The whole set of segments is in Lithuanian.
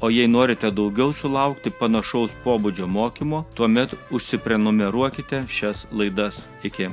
O jei norite daugiau sulaukti panašaus pobūdžio mokymo, tuomet užsiprenumeruokite šias laidas. Iki.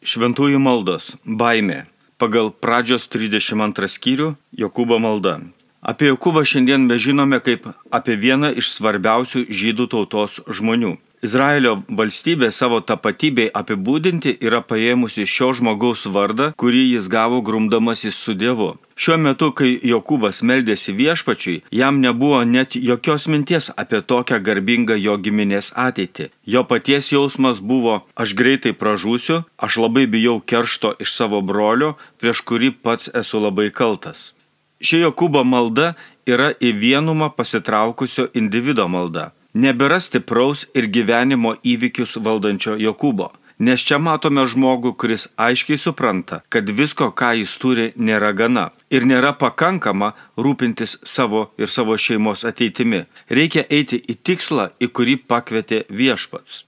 Šventųjų maldos - baimė. Pagal pradžios 32 skyrių Jokūbo malda. Apie Jokūbą šiandien mes žinome kaip apie vieną iš svarbiausių žydų tautos žmonių. Izraelio valstybė savo tapatybei apibūdinti yra paėmusi šio žmogaus vardą, kurį jis gavo grumdamasis su Dievu. Šiuo metu, kai Jokūbas meldėsi viešpačiui, jam nebuvo net jokios minties apie tokią garbingą jo giminės ateitį. Jo paties jausmas buvo, aš greitai pražūsiu, aš labai bijau keršto iš savo brolio, prieš kurį pats esu labai kaltas. Ši Jokūbo malda yra į vienumą pasitraukusio individo malda. Nebėra stipraus ir gyvenimo įvykius valdančio Jokūbo. Nes čia matome žmogų, kuris aiškiai supranta, kad visko, ką jis turi, nėra gana. Ir nėra pakankama rūpintis savo ir savo šeimos ateitimi. Reikia eiti į tikslą, į kurį pakvietė viešpats.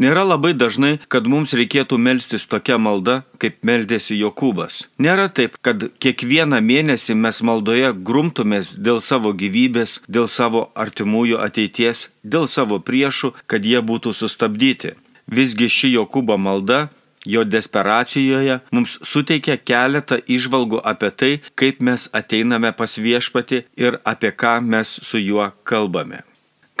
Nėra labai dažnai, kad mums reikėtų melstis tokia malda, kaip meldėsi Jokūbas. Nėra taip, kad kiekvieną mėnesį mes maldoje grumtumės dėl savo gyvybės, dėl savo artimųjų ateities, dėl savo priešų, kad jie būtų sustabdyti. Visgi ši Jokūbo malda jo desperacijoje mums suteikia keletą išvalgų apie tai, kaip mes ateiname pas viešpati ir apie ką mes su juo kalbame.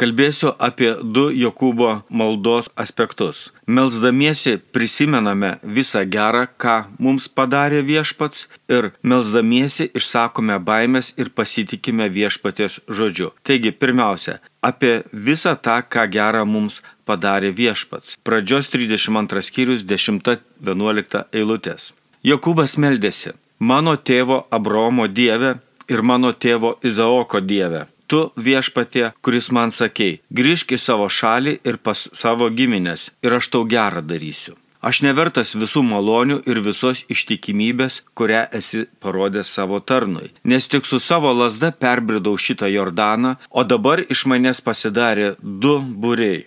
Kalbėsiu apie du Jokūbo maldos aspektus. Melsdamiesi prisimename visą gerą, ką mums padarė viešpats ir melsdamiesi išsakome baimės ir pasitikime viešpatės žodžiu. Taigi, pirmiausia, apie visą tą, ką gerą mums padarė viešpats. Pradžios 32 skyrius 10-11 eilutės. Jokūbas meldėsi, mano tėvo Abromo dieve ir mano tėvo Izaoko dieve tu viešpatie, kuris man sakei, grįžk į savo šalį ir pas savo giminės ir aš tau gerą darysiu. Aš nevertas visų malonių ir visos ištikimybės, kurią esi parodęs savo tarnui, nes tik su savo lasda perbridau šitą Jordaną, o dabar iš manęs pasidarė du būrei.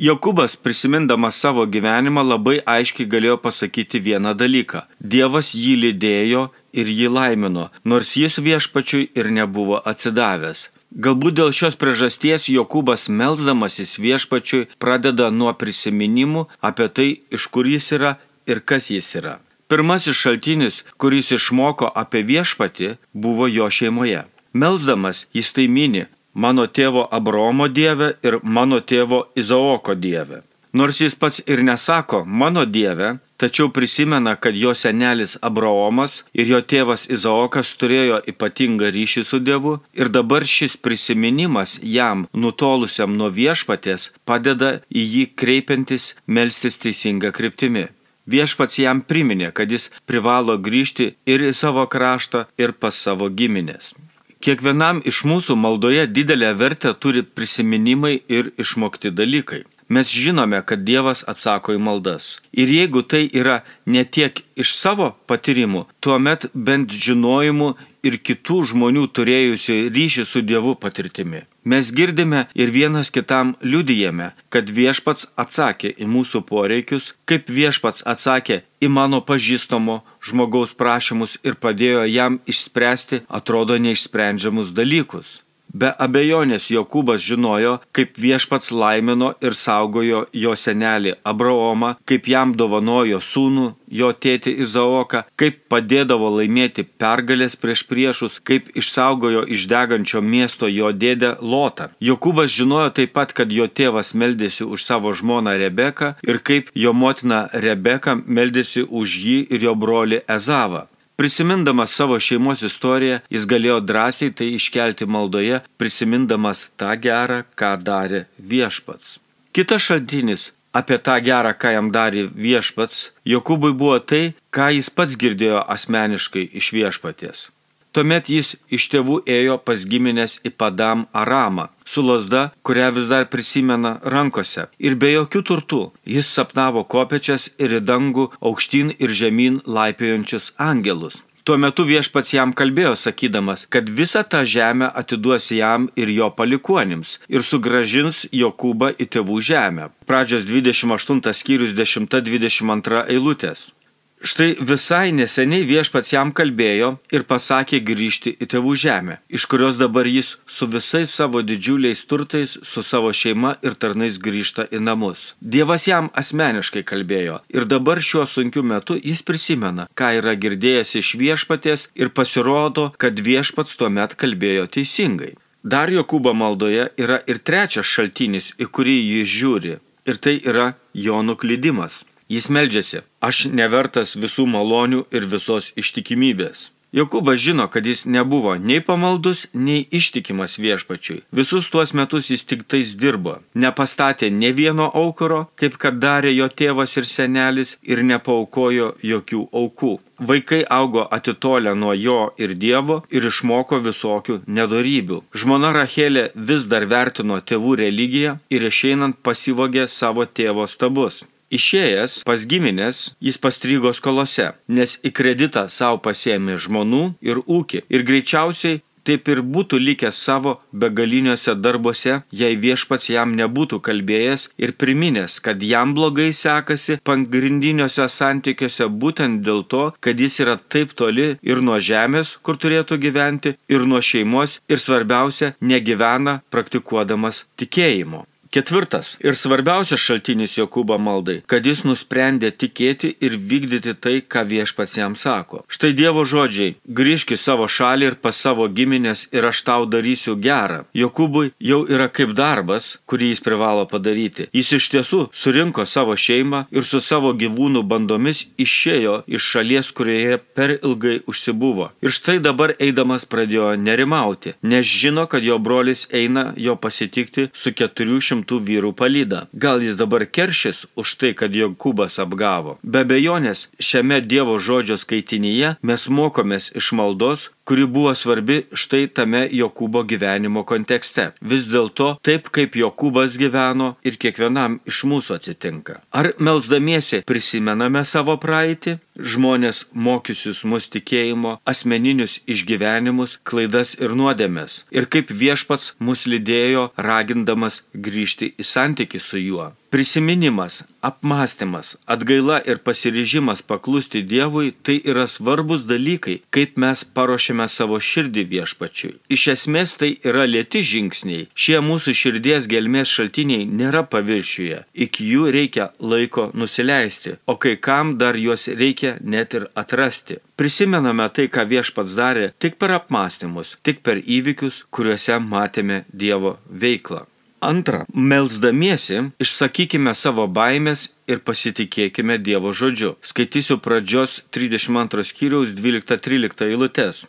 Jokubas, prisimindamas savo gyvenimą, labai aiškiai galėjo pasakyti vieną dalyką. Dievas jį lydėjo ir jį laimino, nors jis viešpačiui ir nebuvo atsidavęs. Galbūt dėl šios priežasties Jokūbas melzdamasis viešpačiui pradeda nuo prisiminimų apie tai, iš kur jis yra ir kas jis yra. Pirmasis šaltinis, kuris išmoko apie viešpatį, buvo jo šeimoje. Melzdamas jis tai mini mano tėvo Abromo dievę ir mano tėvo Izaoko dievę. Nors jis pats ir nesako mano dievę, tačiau prisimena, kad jo senelis Abraomas ir jo tėvas Izaokas turėjo ypatingą ryšį su Dievu ir dabar šis prisiminimas jam, nutolusiam nuo viešpatės, padeda į jį kreipiantis melstis teisinga kryptimi. Viešpats jam priminė, kad jis privalo grįžti ir į savo kraštą, ir pas savo giminės. Kiekvienam iš mūsų maldoje didelę vertę turi prisiminimai ir išmokti dalykai mes žinome, kad Dievas atsako į maldas. Ir jeigu tai yra ne tiek iš savo patyrimų, tuomet bent žinojimu ir kitų žmonių turėjusių ryšį su Dievu patirtimi. Mes girdime ir vienas kitam liudijame, kad viešpats atsakė į mūsų poreikius, kaip viešpats atsakė į mano pažįstamo žmogaus prašymus ir padėjo jam išspręsti atrodo neišsprendžiamus dalykus. Be abejonės Jokūbas žinojo, kaip viešpats laimino ir saugojo jo senelį Abraomą, kaip jam dovanojo sūnų, jo tėtį Izaoką, kaip padėdavo laimėti pergalės prieš priešus, kaip išsaugojo iš degančio miesto jo dėdę Lotą. Jokūbas žinojo taip pat, kad jo tėvas meldėsi už savo žmoną Rebeką ir kaip jo motina Rebeka meldėsi už jį ir jo brolį Ezavą. Prisimindamas savo šeimos istoriją, jis galėjo drąsiai tai iškelti maldoje, prisimindamas tą gerą, ką darė viešpats. Kitas šaltinis apie tą gerą, ką jam darė viešpats, Jokūbui buvo tai, ką jis pats girdėjo asmeniškai iš viešpaties. Tuomet jis iš tėvų ėjo pas giminės į Padam Aramą, su lasda, kurią vis dar prisimena rankose, ir be jokių turtų. Jis sapnavo kopečias ir į dangų aukštyn ir žemyn laipiojančius angelus. Tuo metu viešpats jam kalbėjo, sakydamas, kad visą tą žemę atiduos jam ir jo palikuonims ir sugražins Jokūbą į tėvų žemę. Pradžios 28 skyrius 10-22 eilutės. Štai visai neseniai viešpats jam kalbėjo ir pasakė grįžti į tėvų žemę, iš kurios dabar jis su visais savo didžiuliais turtais, su savo šeima ir tarnais grįžta į namus. Dievas jam asmeniškai kalbėjo ir dabar šiuo sunkiu metu jis prisimena, ką yra girdėjęs iš viešpaties ir pasirodo, kad viešpats tuomet kalbėjo teisingai. Dar Jokūbo maldoje yra ir trečias šaltinis, į kurį jis žiūri, ir tai yra jo nuklydimas. Jis meldžiasi, aš nevertas visų malonių ir visos ištikimybės. Jokūbas žino, kad jis nebuvo nei pamaldus, nei ištikimas viešpačiui. Visus tuos metus jis tik tais dirbo. Nepastatė ne vieno aukuro, kaip kad darė jo tėvas ir senelis, ir nepaukojo jokių aukų. Vaikai augo atitolę nuo jo ir Dievo ir išmoko visokių nedorybių. Žmona Rachelė vis dar vertino tėvų religiją ir išeinant pasivogė savo tėvo stabus. Išėjęs pas giminės, jis pastrigo skolose, nes į kreditą savo pasėmė žmonų ir ūkį ir greičiausiai taip ir būtų likęs savo begaliniuose darbuose, jei viešpats jam nebūtų kalbėjęs ir priminęs, kad jam blogai sekasi pagrindiniuose santykiuose būtent dėl to, kad jis yra taip toli ir nuo žemės, kur turėtų gyventi, ir nuo šeimos, ir svarbiausia, negyvena praktikuodamas tikėjimo. Ketvirtas ir svarbiausias šaltinis Jokūbo maldai, kad jis nusprendė tikėti ir vykdyti tai, ką viešpats jam sako. Štai Dievo žodžiai - grįžk į savo šalį ir pas savo giminės ir aš tau darysiu gerą. Jokūbui jau yra kaip darbas, kurį jis privalo padaryti. Jis iš tiesų surinko savo šeimą ir su savo gyvūnų bandomis išėjo iš šalies, kurioje per ilgai užsibuvo. Ir štai dabar eidamas pradėjo nerimauti, nes žino, kad jo brolis eina jo pasitikti su 400 šimtų vyrų palydą. Gal jis dabar keršis už tai, kad Jokūbas apgavo? Be bejonės, šiame Dievo žodžio skaitinyje mes mokomės iš maldos, kuri buvo svarbi štai tame Jokūbo gyvenimo kontekste. Vis dėlto taip, kaip Jokūbas gyveno ir kiekvienam iš mūsų atsitinka. Ar melzdamiesi prisimename savo praeitį, žmonės mokysius mus tikėjimo, asmeninius išgyvenimus, klaidas ir nuodėmės, ir kaip viešpats mus lydėjo, ragindamas grįžti į santyki su juo. Prisiminimas, apmąstymas, atgaila ir pasiryžimas paklusti Dievui - tai yra svarbus dalykai, kaip mes paruošiame savo širdį viešpačiui. Iš esmės tai yra lėti žingsniai. Šie mūsų širdies gelmės šaltiniai nėra paviršiuje. Iki jų reikia laiko nusileisti, o kai kam dar juos reikia net ir atrasti. Prisimename tai, ką viešpats darė tik per apmąstymus, tik per įvykius, kuriuose matėme Dievo veiklą. Antra, melzdamiesi, išsakykime savo baimės ir pasitikėkime Dievo žodžiu. Skaitysiu pradžios 32 skyriaus 12-13 eilutes.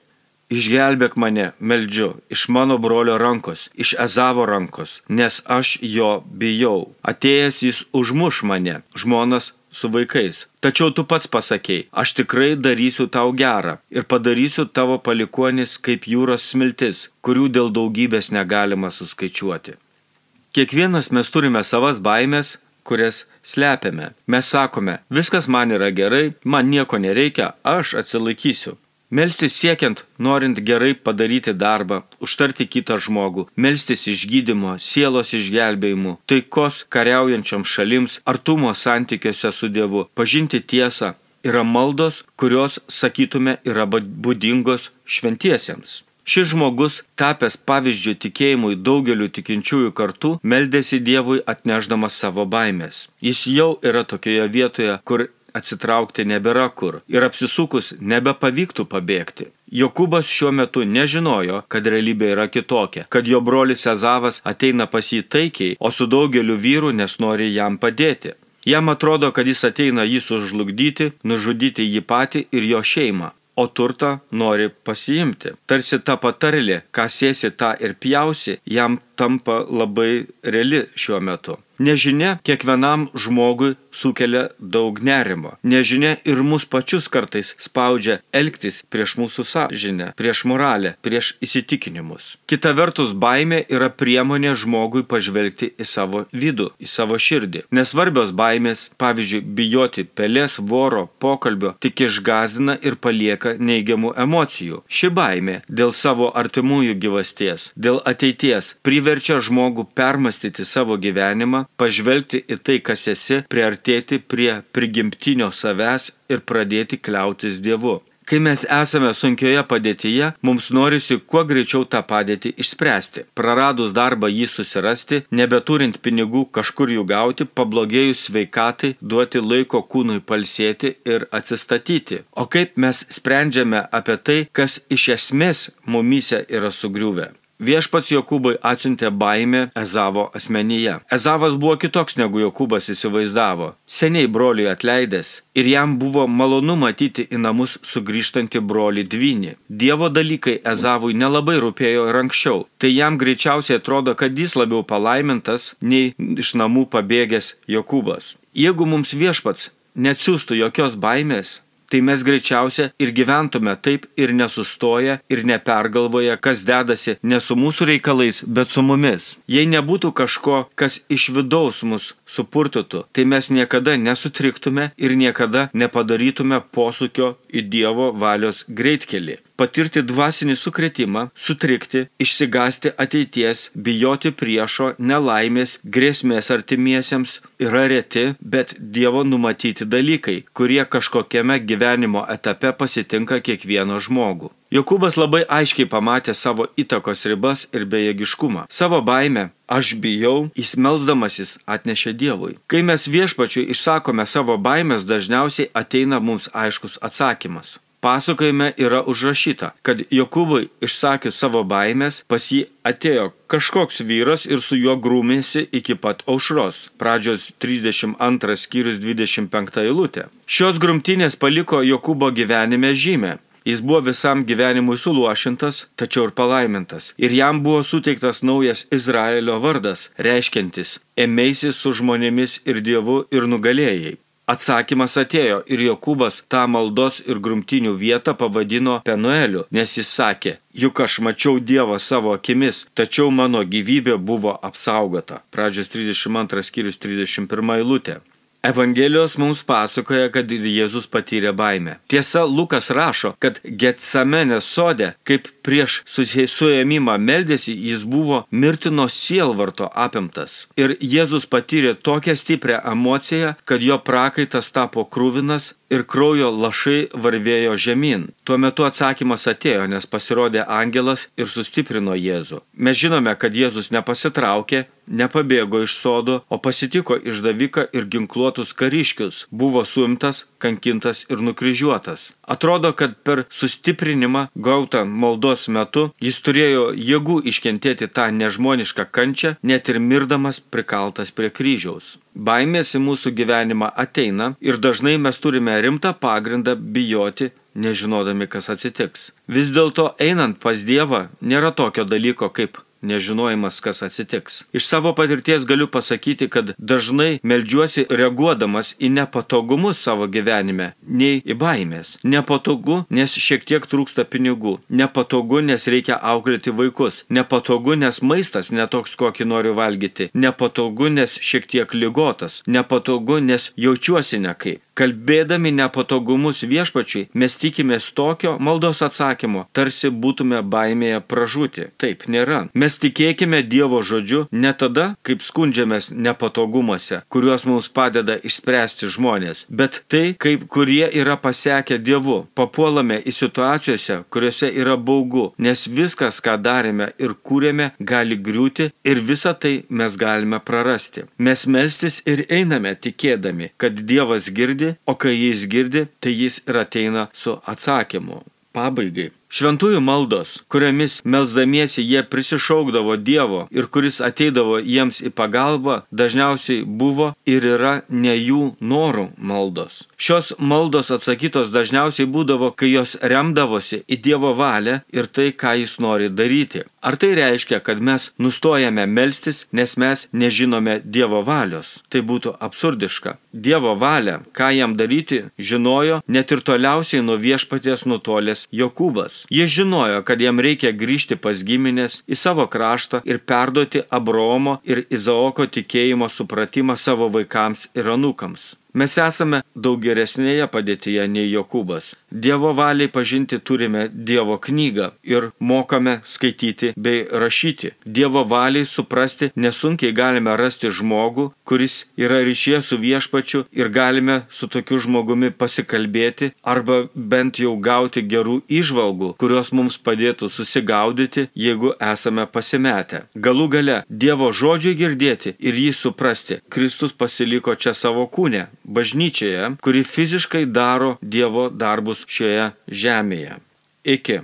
Išgelbėk mane, meldžiu, iš mano brolio rankos, iš Ezavo rankos, nes aš jo bijau. Atėjęs jis užmuš mane, žmonas su vaikais. Tačiau tu pats pasakėjai, aš tikrai darysiu tau gerą ir padarysiu tavo palikonis kaip jūros smiltis, kurių dėl daugybės negalima suskaičiuoti. Kiekvienas mes turime savas baimės, kurias slepiame. Mes sakome, viskas man yra gerai, man nieko nereikia, aš atsilaikysiu. Melstis siekiant, norint gerai padaryti darbą, užtarti kitą žmogų, melstis išgydymo, sielos išgelbėjimų, taikos kariaujančiam šalims, artumo santykiuose su Dievu, pažinti tiesą, yra maldos, kurios, sakytume, yra būdingos šventiesiems. Šis žmogus, tapęs pavyzdžių tikėjimui daugeliu tikinčiųjų kartų, meldėsi Dievui atneždamas savo baimės. Jis jau yra tokioje vietoje, kur atsitraukti nebėra kur ir apsisukus nebepavyktų pabėgti. Jokūbas šiuo metu nežinojo, kad realybė yra kitokia, kad jo brolis Ezavas ateina pas jį taikiai, o su daugeliu vyrų, nes nori jam padėti. Jam atrodo, kad jis ateina jį sužlugdyti, nužudyti jį patį ir jo šeimą. O turtą nori pasiimti. Tarsi ta patarlė, ką sėsi tą ir pjausi, jam tampa labai reali šiuo metu. Nežinia kiekvienam žmogui sukelia daug nerimo. Nežinia ir mus pačius kartais spaudžia elgtis prieš mūsų sąžinę, prieš moralę, prieš įsitikinimus. Kita vertus, baimė yra priemonė žmogui pažvelgti į savo vidų, į savo širdį. Nesvarbios baimės, pavyzdžiui, bijoti pelės, voro, pokalbio, tik išgazdina ir palieka neigiamų emocijų. Ši baimė dėl savo artimųjų gyvasties, dėl ateities priverčia žmogų permastyti savo gyvenimą, pažvelgti į tai, kas esi, priartėti prie prigimtinio savęs ir pradėti kliautis Dievu. Kai mes esame sunkioje padėtyje, mums norisi kuo greičiau tą padėtį išspręsti. Praradus darbą jį susirasti, nebeturint pinigų kažkur jų gauti, pablogėjus sveikatai, duoti laiko kūnui palsėti ir atsistatyti. O kaip mes sprendžiame apie tai, kas iš esmės mumyse yra sugriuvę? Viešpats Jokūbai atsiuntė baimę Ezavo asmenyje. Ezavas buvo kitoks negu Jokūbas įsivaizdavo. Seniai broliui atleidęs ir jam buvo malonu matyti į namus sugrįžtantį brolį dvynį. Dievo dalykai Ezavui nelabai rūpėjo ir anksčiau. Tai jam greičiausiai atrodo, kad jis labiau palaimintas nei iš namų pabėgęs Jokūbas. Jeigu mums viešpats neatsiųstų jokios baimės, tai mes greičiausia ir gyventume taip ir nesustoję ir nepergalvoję, kas dedasi ne su mūsų reikalais, bet su mumis. Jei nebūtų kažko, kas iš vidaus mus supurtytų, tai mes niekada nesutriktume ir niekada nepadarytume posūkio į Dievo valios greitkelį. Patirti dvasinį sukretimą, sutrikti, išsigasti ateities, bijoti priešo, nelaimės, grėsmės artimiesiems yra reti, bet Dievo numatyti dalykai, kurie kažkokiame gyvenimo etape pasitinka kiekvieną žmogų. Jokūbas labai aiškiai pamatė savo įtakos ribas ir bejėgiškumą. Savo baimę, aš bijau, įsmelsdamasis atnešė Dievui. Kai mes viešpačiui išsakome savo baimės, dažniausiai ateina mums aiškus atsakymas. Pasakojime yra užrašyta, kad Jokūbui išsakius savo baimės, pas jį atėjo kažkoks vyras ir su juo grūmėsi iki pat aušros. Pradžios 32 skyrius 25 eilutė. Šios grumtinės paliko Jokūbo gyvenime žymę. Jis buvo visam gyvenimui suluošintas, tačiau ir palaimintas. Ir jam buvo suteiktas naujas Izraelio vardas, reiškiantis - ėmėsi su žmonėmis ir Dievu ir nugalėjai. Atsakymas atėjo ir Jokūbas tą maldos ir grumtinių vietą pavadino Penueliu, nes jis sakė, juk aš mačiau Dievą savo akimis, tačiau mano gyvybė buvo apsaugota. Pradžios 32 skyrius 31 eilutė. Evangelijos mums pasakoja, kad Jėzus patyrė baimę. Tiesa, Lukas rašo, kad Getsamenės sode, kaip prieš suėmimą meldėsi, jis buvo mirtino sielvarto apimtas. Ir Jėzus patyrė tokią stiprią emociją, kad jo prakaitas tapo krūvinas ir kraujo lašai varvėjo žemyn. Tuo metu atsakymas atėjo, nes pasirodė angelas ir sustiprino Jėzų. Mes žinome, kad Jėzus nepasitraukė, nepabėgo iš sodo, o pasitiko išdaviką ir ginkluotus kariškius, buvo suimtas, kankintas ir nukryžiuotas. Atrodo, kad per sustiprinimą gautą maldos metu jis turėjo jėgų iškentėti tą nežmonišką kančią, net ir mirdamas prikaltas prie kryžiaus. Baimės į mūsų gyvenimą ateina ir dažnai mes turime rimtą pagrindą bijoti nežinodami, kas atsitiks. Vis dėlto einant pas Dievą nėra tokio dalyko kaip nežinojimas, kas atsitiks. Iš savo patirties galiu pasakyti, kad dažnai melžiuosi reaguodamas į nepatogumus savo gyvenime, nei į baimės. Nepatogu, nes šiek tiek trūksta pinigų. Nepatogu, nes reikia auklėti vaikus. Nepatogu, nes maistas netoks, kokį noriu valgyti. Nepatogu, nes šiek tiek lygotas. Nepatogu, nes jaučiuosi nekaip. Kalbėdami nepatogumus viešpačiai, mes tikimės tokio maldos atsakymo, tarsi būtume baimėje pražūti. Taip nėra. Mes tikėkime Dievo žodžiu ne tada, kaip skundžiamės nepatogumuose, kuriuos mums padeda išspręsti žmonės, bet tai, kaip kurie yra pasekę Dievu. Papuolame į situacijose, kuriuose yra baugu, nes viskas, ką darėme ir kūrėme, gali griūti ir visą tai mes galime prarasti. Mes melstis ir einame tikėdami, kad Dievas girdi, o kai jis girdi, tai jis ir ateina su atsakymu. Pabaigai. Šventųjų maldos, kuriomis melzdamiesi jie prisišaukdavo Dievo ir kuris ateidavo jiems į pagalbą, dažniausiai buvo ir yra ne jų norų maldos. Šios maldos atsakytos dažniausiai būdavo, kai jos remdavosi į Dievo valią ir tai, ką jis nori daryti. Ar tai reiškia, kad mes nustojame melstis, nes mes nežinome Dievo valios? Tai būtų absurdiška. Dievo valią, ką jam daryti, žinojo net ir toliausiai nuo viešpaties nutolęs Jokūbas. Jis žinojo, kad jam reikia grįžti pas giminės į savo kraštą ir perduoti Abraomo ir Izaoko tikėjimo supratimą savo vaikams ir anūkams. Mes esame daug geresnėje padėtyje nei Jokūbas. Dievo valiai pažinti turime Dievo knygą ir mokame skaityti bei rašyti. Dievo valiai suprasti nesunkiai galime rasti žmogų, kuris yra ryšyje su viešpačiu ir galime su tokiu žmogumi pasikalbėti arba bent jau gauti gerų išvalgų, kurios mums padėtų susigaudyti, jeigu esame pasimetę. Galų gale Dievo žodžiui girdėti ir jį suprasti. Kristus pasiliko čia savo kūnę bažnyčioje, kuri fiziškai daro Dievo darbus šioje žemėje. Iki.